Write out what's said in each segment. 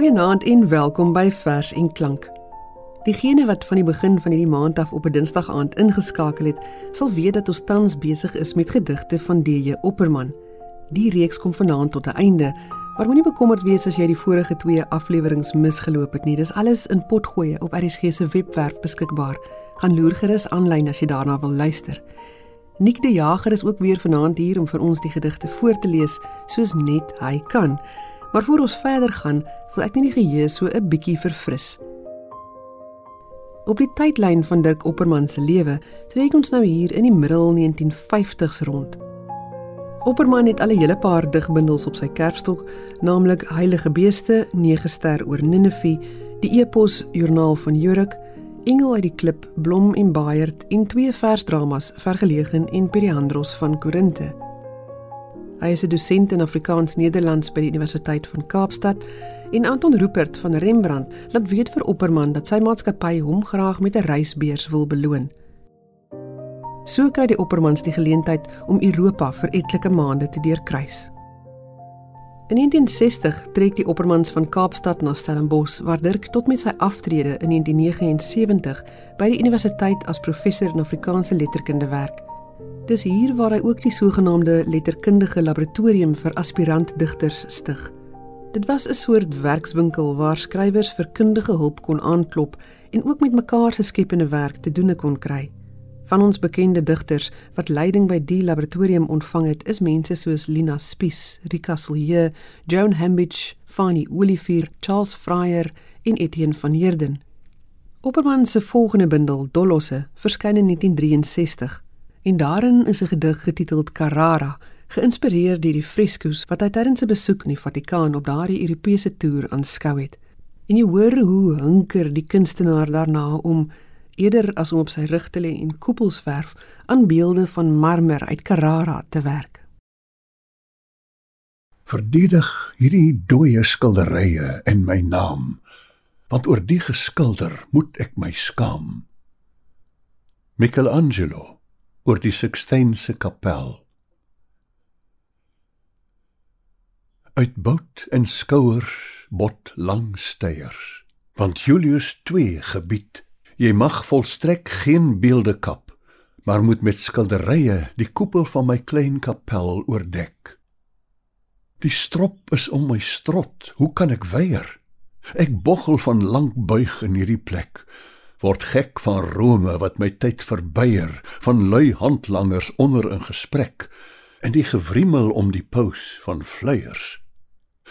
Goeienaand en welkom by Vers en Klank. Diegene wat van die begin van hierdie maand af op 'n Dinsdag aand ingeskakel het, sal weet dat ons tans besig is met gedigte van DJ Opperman. Die reeks kom vanaand tot 'n einde, maar moenie bekommerd wees as jy die vorige twee afleweringe misgeloop het nie. Dis alles in potgoeie op RSG se webwerf beskikbaar. Gaan loer gerus aanlyn as jy daarna wil luister. Nik die Jager is ook weer vanaand hier om vir ons die gedigte voor te lees soos net hy kan. Maar voor ons verder gaan, voel ek net die geheue so 'n bietjie verfris. Op die tydlyn van Dirk Opperman se lewe, trek ons nou hier in die middel 1950s rond. Opperman het al 'n hele paar digbundels op sy kerfstok, naamlik Heilige Beeste, Nege ster oor Ninive, die Epos Joernaal van Jurk, Engel uit die klip, Blom en Baaierd en twee versdramas, Vergelegen en Periandros van Korinte. Hy is 'n dosent in Afrikaans-Nederlands by die Universiteit van Kaapstad en Anton Rupert van Rembrandt laat weet vir Opperman dat sy maatskappy hom graag met 'n reisbeurs wil beloon. So kry die Oppermans die geleentheid om Europa vir etlike maande te deurkruis. In 1960 trek die Oppermans van Kaapstad na Stellenbosch waar Dirk tot met sy aftrede in 1979 by die universiteit as professor in Afrikaanse letterkunde werk. Dis hier waar hy ook die sogenaamde letterkundige laboratorium vir aspirant digters stig. Dit was 'n soort werkswinkel waar skrywers vir kundige hulp kon aanklop en ook met mekaar se skepende werk te doen kon kry. Van ons bekende digters wat leiding by die laboratorium ontvang het, is mense soos Lina Spies, Rika Silje, Joan Hambidge, Fanny Olivier, Charles Fryer en Etienne van Heerden. Opperman se volgende bundel, Dolosse, verskyn in 1963 en daarin is 'n gedig getiteld Carrara, geïnspireer deur die freskos wat hy tydens 'n besoek in die Vatikaan op daardie Europese toer aanskou het. En jy hoor hoe hunker die kunstenaar daarna om eerder as om op sy rug te lê en koepels verf aan beelde van marmer uit Carrara te werk. Verdedig hierdie dooie skilderye in my naam, want oor die geskilder moet ek my skaam. Michelangelo oor die Sixtynse kapel. Uit bout en skouers bot lang steiers, want Julius 2 gebied, jy mag volstrek geen beelde kap, maar moet met skilderye die koepel van my klein kapel oordek. Die strop is om my strot, hoe kan ek weier? Ek boggel van lank buig in hierdie plek word gek van Rome wat my tyd verbeier van lui handlangers onder in gesprek en die gewriemel om die pos van vleiers.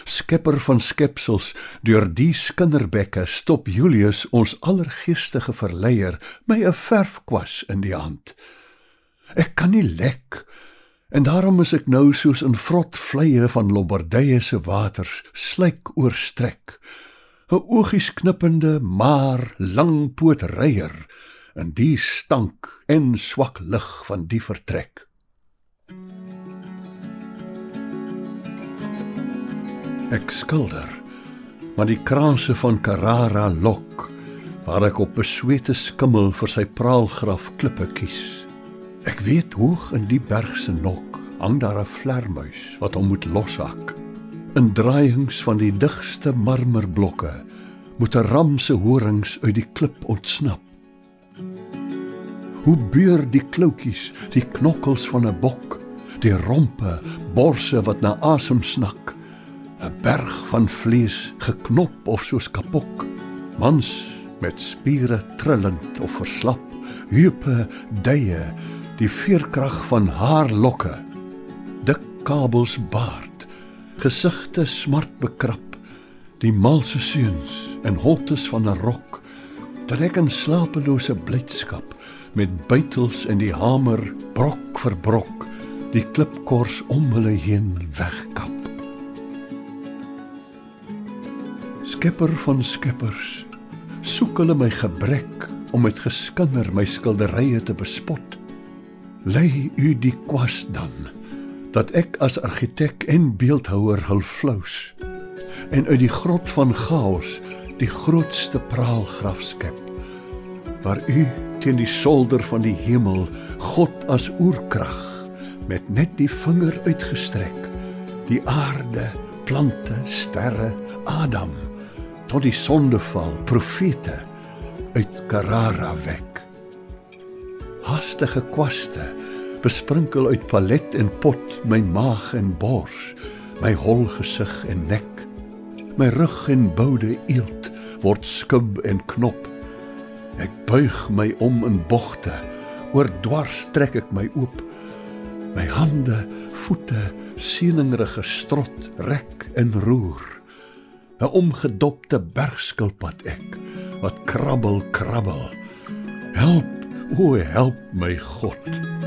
Skepper van skepsels deur die skinderbekke stop Julius ons allergeestige verleier my 'n verfkwas in die hand. Ek kan nie lek en daarom is ek nou soos 'n vrot vleie van Lombardye se waters slyk oorstrek 'n oogies knippende maar lang poot reier in die stank en swak lig van die vertrek. Ek skilder, maar die kranse van Carrara lok waar ek op beswete skimmel vir sy praalgraf klippe kies. Ek weet hoog in die berg se nok hang daar 'n vlermuis wat hom moet loshak in draaiings van die digste marmerblokke moet 'n ram se horings uit die klip ontsnap. Hoe beur die kloutjies, die knokkels van 'n bok, die rompe, borse wat na asem snak, 'n berg van vlees geknop of soos kapok, mans met spiere trillend of verslap, heupe, duie, die veerkrag van haar lokke, dik kabels baard gesigte smart bekrap die malse seuns en holtes van 'n rok dat ek in slapelose blydskap met buitels in die hamer brok vir brok die klipkors om hulle heen wegkap. Skepper van skeppers soek hulle my gebrek om met geskinder my skilderye te bespot. Lei u die kwas dan dat ek as argitek en beeldhouer hul flous en uit die grot van chaos die grootste praalgraf skep waar u teen die solder van die hemel God as oerkrag met net die vinger uitgestrek die aarde plante sterre Adam tot die sondeval profete uit Carrara wek. Hastige kwaste besprinkel uit palet en pot my maag en bors, my hol gesig en nek. My rug en boude eelt word skub en knop. Ek buig my om in bogte, oor dwars trek ek my oop. My hande, voete, seeningrige strot rek en roer. 'n Omgedopte bergskilpad ek wat krabbel krabbel. Help, o help my God.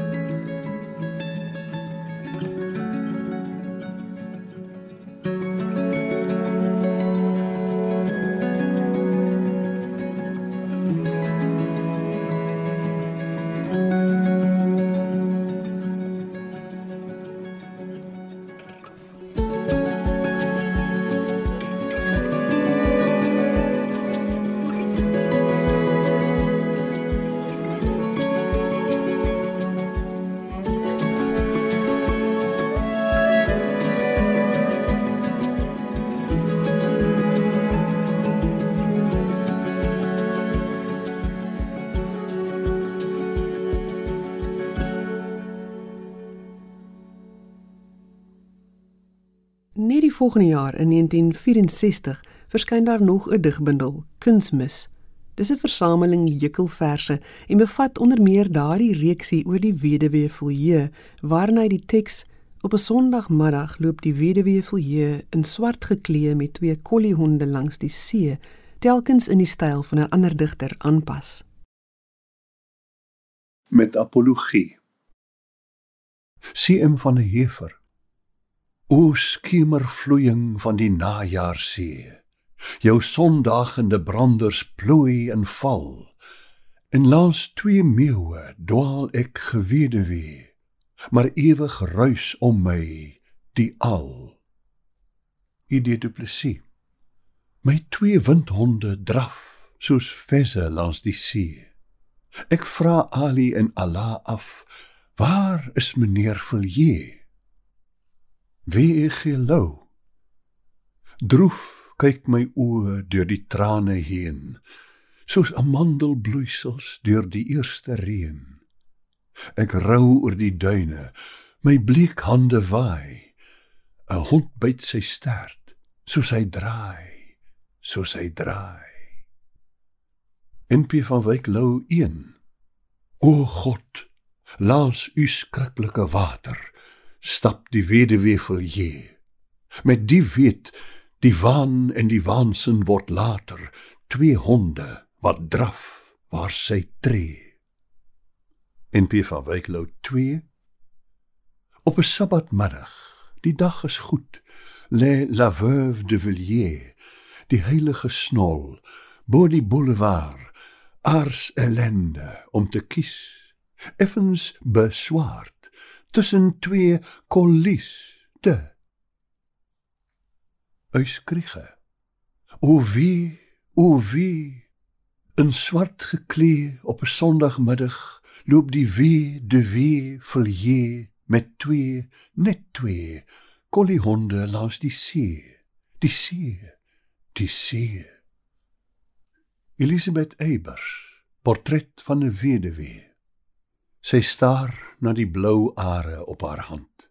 Volgende jaar in 1964 verskyn daar nog 'n digbundel, Kunsmis. Dis 'n versameling jukkelverse en bevat onder meer daardie reeksie oor die weduwee Folie, waarin hy die teks Op 'n Sondagmiddag loop die weduwee Folie in swart geklee met twee kolliehonde langs die see, telkens in die styl van 'n ander digter aanpas. Met apologie. CM van 'n Hefer O skemervloeiing van die najaarsee. Jou sondagende branders plooi en val. En langs twee meeuwe dwaal ek geweduwee, maar ewig ruis om my die al. Idee du Plessis. My twee windhonde draf soos vesse langs die see. Ek vra Ali en Allah af, waar is meneer Villiers? Wie ek gelou. Droef kyk my oë deur die trane heen, soos amandelbloeisels deur die eerste reën. Ek rou oor die duine, my bleek hande waai. 'n Hond byt sy stert, soos hy draai, soos hy draai. NP van Wyk Lou 1. O God, laat u skrikkelike water stap die weduwee Villiers. Met die weet die waan en die waansin word later twee honde wat draf waar sy tree. In P van Wyklou 2 Op 'n Sabbatmiddag, die dag is goed, lê la veuve de Villiers, die heilige snol, bo die boulevard, ars ellende om te kies, effens beswaard tussen twee kollies te uitskriege o wie o wie in swart geklee op 'n sondagmiddag loop die wie de wie Villiers met twee net twee kolliehonde langs die see. Die see die see. Elisabeth Eybers portret van 'n weduwee Sy staar na die blou are op haar hand.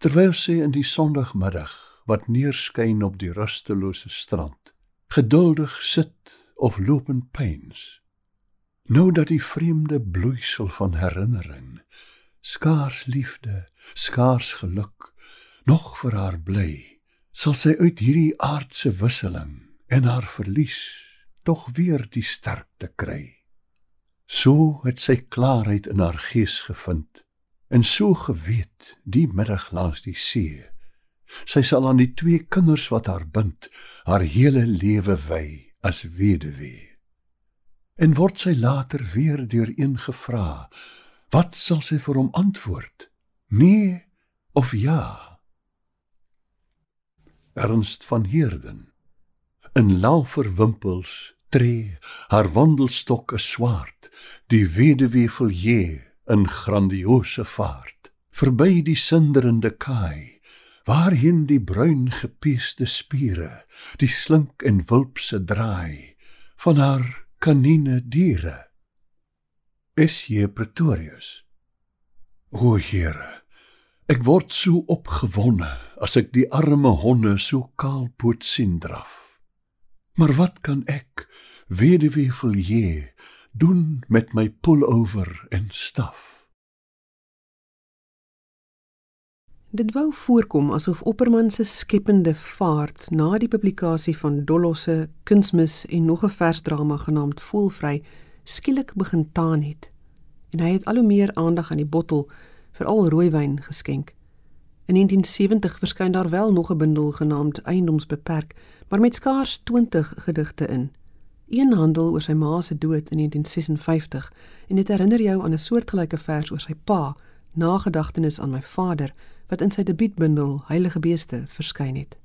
Terwyl sy in die sonndagmiddag wat neerskyn op die rustelose strand, geduldig sit of loop in pyns. Nou dat die vreemde bloeisel van herinnering, skaars liefde, skaars geluk nog vir haar bly, sal sy uit hierdie aardse wisseling en haar verlies tog weer die sterkte kry. So het sy klaarheid in haar gees gevind en so geweet die middag langs die see. Sy sal aan die twee kinders wat haar bind, haar hele lewe wy as weduwee. En word sy later weer deur een gevra, wat sal sy vir hom antwoord? Nee of ja? Ernst van Heerden in lauferwimpels tree haar wandelstok 'n swaard die weduwee Villiers in grandiose vaart verby die sinderende kaai Waarheen die bruin gepieste spiere, die slink en wulpse draai van haar kanine diere. Is jy Pretorius? O Here, ek word so opgewonde as ek die arme honde so kaalpoot sien draf. Maar wat kan ek, weduwee Villiers, doen met my pullover en staf? Dit wou voorkom asof Opperman se skepende vaart na die publikasie van Dollosse, Kunsmis en nog 'n versdrama genaamd Voelvry skielik begin taan het. En hy het al hoe meer aandag aan die bottel, veral rooiwyn geskenk. In 1970 verskyn daar wel nog 'n bundel genaamd Eiendomsbeperk, maar met skaars 20 gedigte in. Een handel oor sy ma se dood in 1956 en dit herinner jou aan 'n soortgelyke vers oor sy pa, Nagedagtenis aan my vader wat in sy debuutbundel Heilige Beeste verskyn het.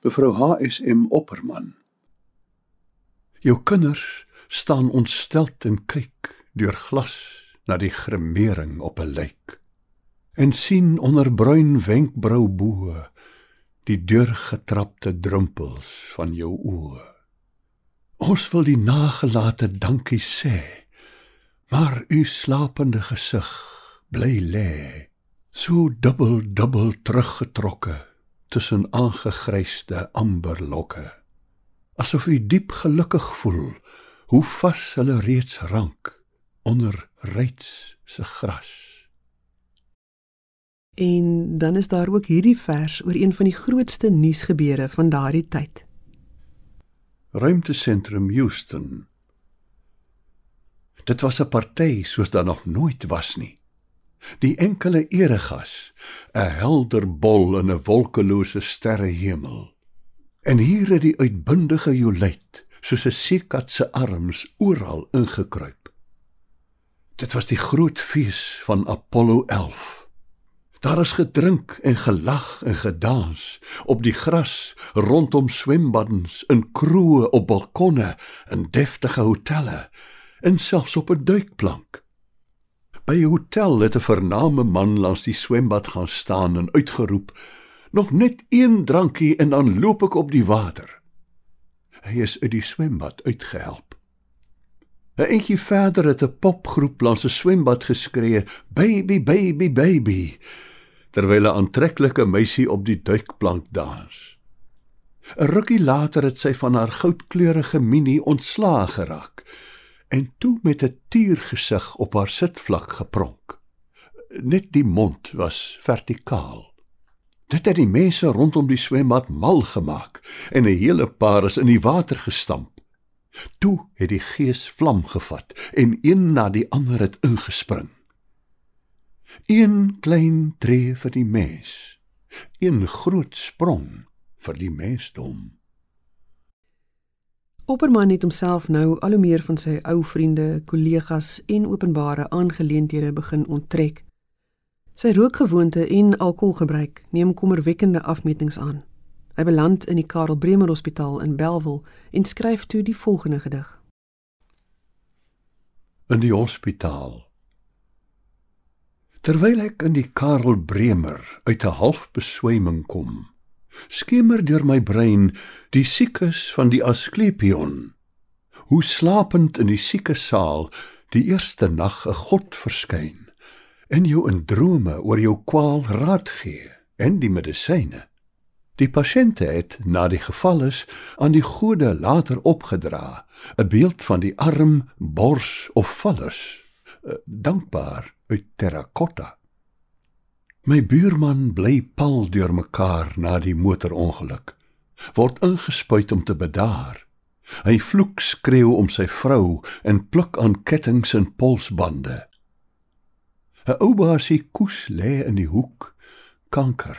Mevrou HSM Opperman. Jou kinders staan ontsteld en kyk deur glas na die gremering op 'n lijk en sien onder bruin wenkbrou bo die deurgetrapte drumpels van jou oë. Ons wil die nagelate dankie sê, maar u slapende gesig bly lê so dubbel dubbel teruggetrokke tussen aangegryste amberlokke. Asof u diep gelukkig voel hoe vas hulle reeds rank onder reits se gras. En dan is daar ook hierdie vers oor een van die grootste nuusgebeure van daardie tyd ruimtesentrum Houston. Dit was 'n party soos daar nog nooit was nie. Die enkele eregas 'n helder bol in 'n wolkelose sterrehemel. En hier het die uitbundige jolet soos 'n seekat se arms oral ingekruip. Dit was die groot fees van apollo 11 daar is gedrink en gelag en gedans op die gras rondom swembaddens in kroë op balkonne in deftige hotelle en selfs op 'n duikplank By 'n hotel het 'n vername man langs die swembad gaan staan en uitgeroep: "Nog net een drankie en dan loop ek op die water." Hy is uit die swembad uitgehelp. 'n Entjie verder het 'n popgroep langs 'n swembad geskree: "Baby, baby, baby!" Terwyl 'n aantreklike meisie op die duikplank dans. 'n Rukkie later het sy van haar goudkleurige mini ontslaag geraak en toe met 'n tiergesig op haar sitvlak gepronk. Net die mond was vertikaal. Dit het die mense rondom die swembad mal gemaak en 'n hele paar is in die water gestamp. Toe het die gees vlam gevat en een na die ander het ingespring. Een klein tree vir die mens, een groot sprong vir die mensdom. Opperman het homself nou al hoe meer van sy ou vriende, kollegas en openbare aangeleenthede begin onttrek. Sy rookgewoonte en alkoholgebruik neem kommerwekkende afmetings aan. Hy beland in die Karel Bremer Hospitaal in Bellville en skryf toe die volgende gedig. In die hospitaal. Terwyl ek in die Karel Bremer uit 'n halfbeswyming kom, skemer deur my brein die siekes van die Asklepion. Hoe slapend in die siekesaal die eerste nag 'n god verskyn en jou in drome oor jou kwaal raad gee en die medisyne. Die pasiënte het na die geval is aan die gode later opgedra, 'n beeld van die arm, bors of vallers, eh, dankbaar uit terrakotta. My buurman bly pal deur mekaar na die motorongeluk. Word ingespuit om te bedaar. Hy vloek skreeu om sy vrou en pluk aan kettinge en polsbande. 'n Ou baasie koes lê in die hoek, kanker.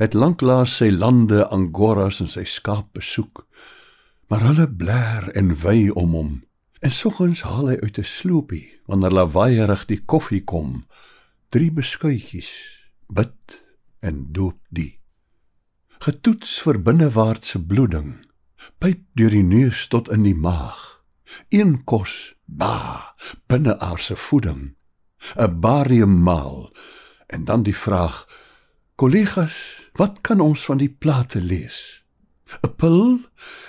Het lanklaas sy lande angoras en sy skaap besoek. Maar hulle blær en wy om hom. En soggens haal hy uit 'n sloopie wanneer lawaaierig die koffie kom, drie beskuitjies bid en doop die. Getoets vir binnewaartse bloeding, pyp deur die neus tot in die maag. Een kos, ba, binneaardse voeding, 'n barium maal en dan die vraag: Kollegas, wat kan ons van die plate lees? 'n Pil,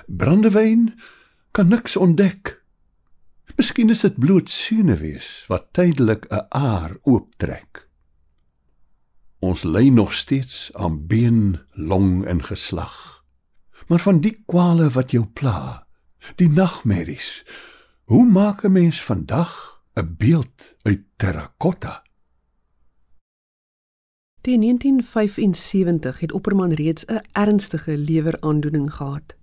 brandewyn kan niks ontdek. Miskien is dit bloot senuwees wat tydelik 'n aar ooptrek. Ons ly nog steeds aan been, long en geslag. Maar van die kwale wat jou pla, die nagmerries, hoe maak 'n mens vandag 'n beeld uit terrakotta? Teen 1975 het Opperman reeds 'n ernstige leweraandoening gehad.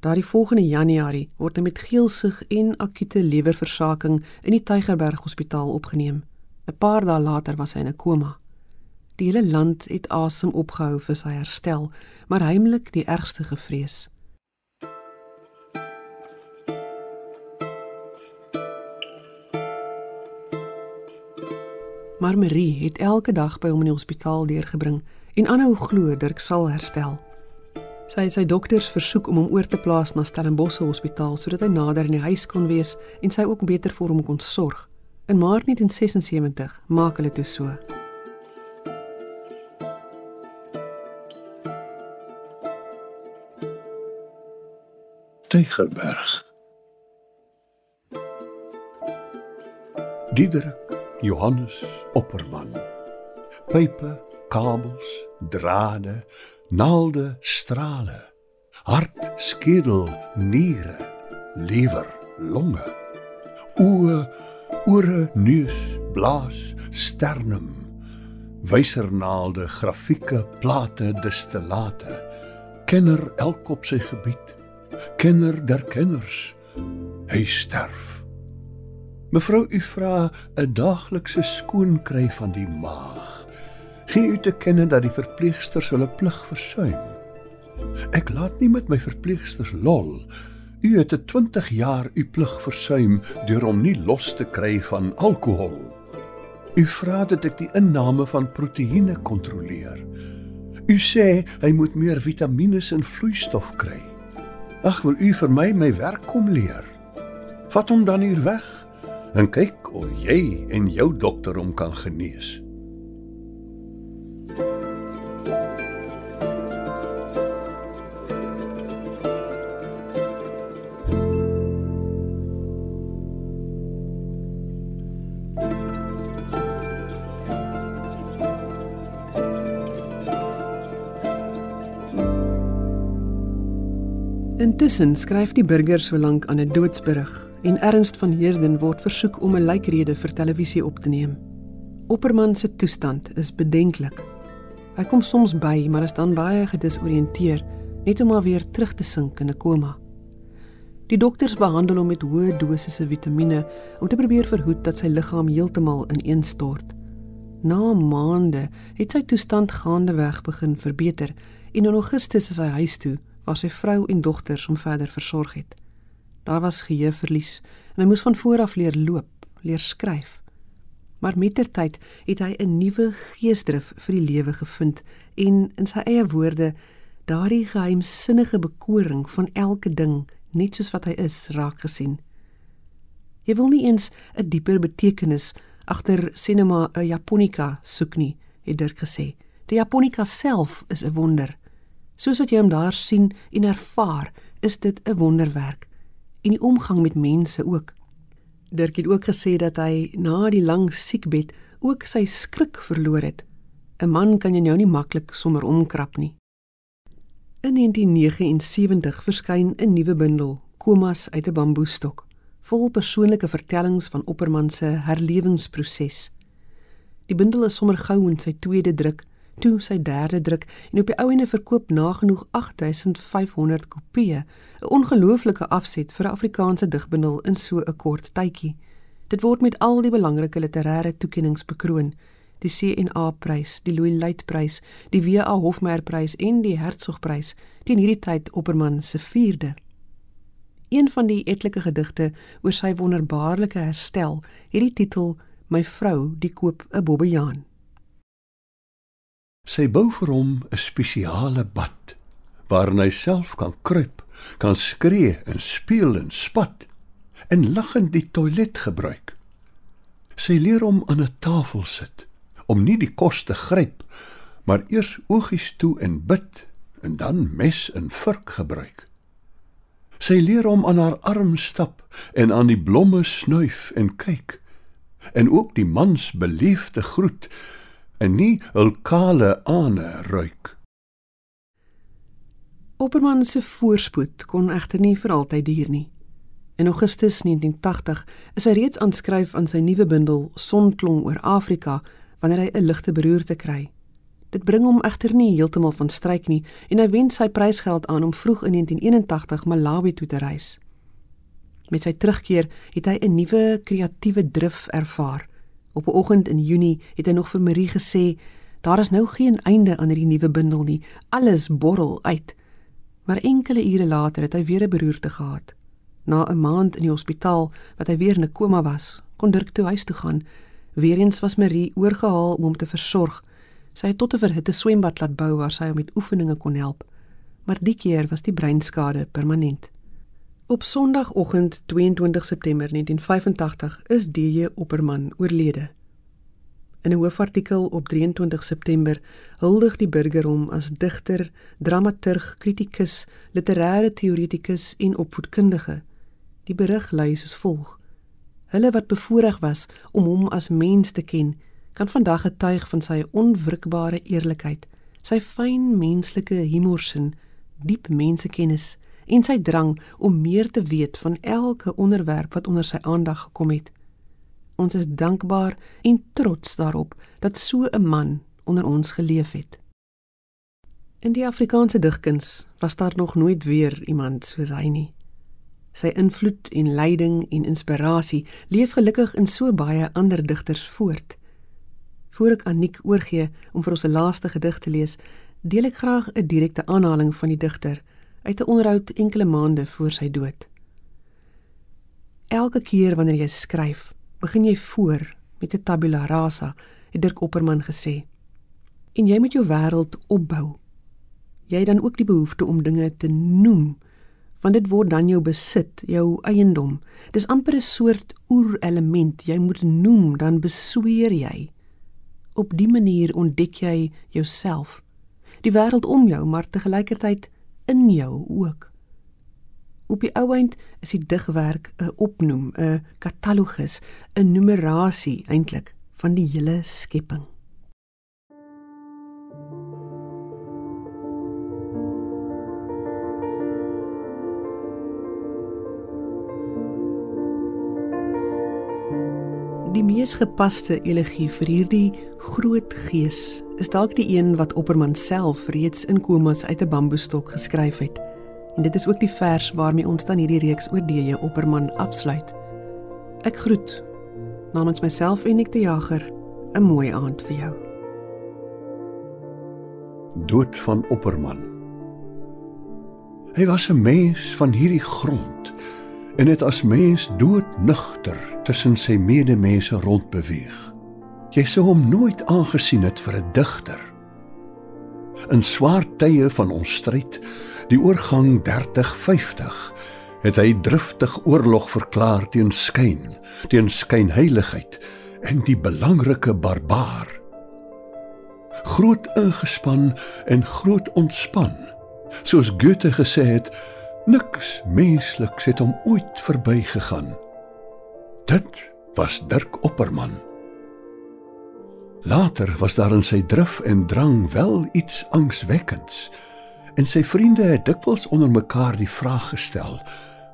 Daardie volgende Januarie word hy met geelsig en akute lewerversaking in die Tygerberg Hospitaal opgeneem. 'n Paar dae later was hy in 'n koma. Die hele land het asem opgehou vir sy herstel, maar heimlik die ergste gevrees. Maar Marie het elke dag by hom in die hospitaal deurgebring en aanhou glo Dirk sal herstel. Sy het sy dokters versoek om hom oor te plaas na Stellenbosch Hospitaal sodat hy nader in die huis kon wees en sy ook beter vir hom kon sorg. In Maart 1976 maak hulle toe so. Tygerberg. Diederik Johannes Opperman. Pype, kabels, drade, naalde, strale. Hart, skedel, niere, lewer, longe. Oë, ore, neus, blaas, sternum. Wysernaalde, grafieke, plate, distillate. Kenner elk op sy gebied. Kenner der kenners. Hy sterf. Mevrou, u vra 'n daaglikse skoon kry van die maag. Gee u te kenne dat die verpleegsters hulle plig versuim. Ek laat nie met my verpleegsters lol. U het 'n 20 jaar u plig versuim deur om nie los te kry van alkohol. U vra dat ek die inname van proteïene kontroleer. U sê hy moet meer vitamiene en vloeistof kry. Ag, wil u vir my my werk kom leer? Vat hom dan hier weg en kyk of jy en jou dokter hom kan genees. Intussen skryf die burger so lank aan 'n doodsberig en Ernst van Heerden word versoek om 'n lijkrede vir televisie op te neem. Opperman se toestand is bedenklik. Hy kom soms by, maar is dan baie gedisoriënteer, net om weer terug te sink in 'n koma. Die dokters behandel hom met hoë dosisse vitamiene om te probeer verhoed dat sy liggaam heeltemal ineenstort. Na maande het sy toestand gaandeweg begin verbeter en in Augustus is hy huis toe waar sy vrou en dogters hom verder versorg het. Daar was geheueverlies en hy moes van voor af leer loop, leer skryf. Maar mettertyd het hy 'n nuwe geesdrif vir die lewe gevind en in sy eie woorde daardie geheimsinnige bekoring van elke ding net soos wat hy is raak gesien. Jy wil nie eens 'n dieper betekenis agter cinema 'n japonika soek nie, het Dirk gesê. Die japonika self is 'n wonder. Soos wat jy hom daar sien en ervaar, is dit 'n wonderwerk en die omgang met mense ook. Dirk het ook gesê dat hy na die lang siekbed ook sy skrik verloor het. 'n Man kan jy nou nie maklik sommer omkrap nie. In 1979 verskyn 'n nuwe bundel, Komas uit 'n bamboestok, vol persoonlike vertellings van Opperman se herlewingsproses. Die bundel is sommer gou in sy tweede druk toe sy derde druk en op die ou ene verkoop nagenoeg 8500 kopieë, 'n ongelooflike afset vir 'n Afrikaanse digbundel in so 'n kort tydjie. Dit word met al die belangrike literêre toekenninge bekroon: die CNA-prys, die Louis Luit-prys, die W.A. Hofmeyer-prys en die Hertzogprys teen hierdie tyd Opperman se 4de. Een van die etlike gedigte oor sy wonderbaarlike herstel, het die titel My vrou, die koop 'n bobbejaan. Sy bou vir hom 'n spesiale bad waarin hy self kan kruip, kan skree en speel en spat en lagend die toilet gebruik. Sy leer hom aan 'n tafel sit om nie die kos te gryp maar eers oogies toe en bid en dan mes en vurk gebruik. Sy leer hom aan haar arm stap en aan die blomme snuif en kyk en ook die mans beleefde groet en nie hul kale ane ruik. Opperman se voorspoed kon egter nie vir altyd duur nie. In Augustus 1980 is hy reeds aanskryf aan sy nuwe bundel Sonklong oor Afrika wanneer hy 'n ligte beroerte kry. Dit bring hom egter nie heeltemal van stryk nie en hy wen sy prysgeld aan om vroeg in 1981 Malawi toe te reis. Met sy terugkeer het hy 'n nuwe kreatiewe drif ervaar. Op 'n oggend in Junie het hy nog vir Marie gesê: "Daar is nou geen einde aan hierdie nuwe bundel nie. Alles borrel uit." Maar enkele ure later het hy weer 'n beroerte gehad. Na 'n maand in die hospitaal wat hy weer in 'n koma was, kon Dirk toe huis toe gaan. Weereens was Marie oorgehaal om hom te versorg. Sy het tot 'n verhitte swembad laat bou waar sy hom met oefeninge kon help. Maar die keer was die breinskade permanent. Op Sondagoggend 22 September 1985 is DJ Opperman oorlede. In 'n hoofartikel op 23 September huldig die burger hom as digter, dramaturg, kritikus, literêre teoretikus en opvoedkundige. Die berig lui soos volg: Hulle wat bevoorreg was om hom as mens te ken, kan vandag getuig van sy onwrikbare eerlikheid, sy fyn menslike humorsin, diep mensekennis en sy drang om meer te weet van elke onderwerp wat onder sy aandag gekom het. Ons is dankbaar en trots daarop dat so 'n man onder ons geleef het. In die Afrikaanse digkuns was daar nog nooit weer iemand soos hy nie. Sy invloed en leiding en inspirasie leef gelukkig in so baie ander digters voort. Voor ek Anik oorgee om vir ons se laaste gedig te lees, deel ek graag 'n direkte aanhaling van die digter uit 'n onderhoud enkele maande voor sy dood. Elke keer wanneer jy skryf, begin jy voor met 'n tabula rasa, het Dirk Opperman gesê. En jy moet jou wêreld opbou. Jy het dan ook die behoefte om dinge te noem, want dit word dan jou besit, jou eiendom. Dis amper 'n soort oerelement. Jy moet noem, dan besweer jy. Op dië manier ontdek jy jouself, die wêreld om jou, maar te gelykertyd in jou ook. Op die ou eind is die digwerk 'n opnoem, 'n katalogus, 'n numerasie eintlik van die hele skepping. Die mees gepaste elegie vir hierdie groot gees is dalk die een wat Opperman self reeds in komas uit 'n bamboestok geskryf het. En dit is ook die vers waarmee ons dan hierdie reeks oor DJ Opperman afsluit. Ek groet namens myself en ek die jager 'n mooi aand vir jou. Dood van Opperman. Hy was 'n mens van hierdie grond en het as mens doodnugter tussen sy medemense rondbeweeg. Jy sou hom nooit aangesien het vir 'n digter. In swaar tye van ons stryd, die oorgang 30-50, het hy driftig oorlog verklaar teen skyn, teen skynheiligheid en die belangrike barbaar. Groot ingespan en groot ontspan, soos Goethe gesê het, niks mensliks het hom ooit verbygegaan. Dit was Dirk Opperman. Later was daar in sy drif en drang wel iets angswekkends. En sy vriende het dikwels onder mekaar die vraag gestel: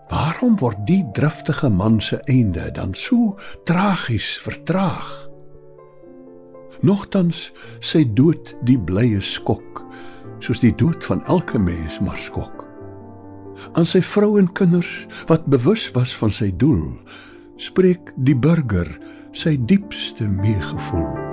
"Waarom word die driftige man se einde dan so tragies vertraag?" Nogtans sy dood die blye skok, soos die dood van elke mens maar skok. Aan sy vrou en kinders wat bewus was van sy doel, spreek die burger sy diepste meegevoel.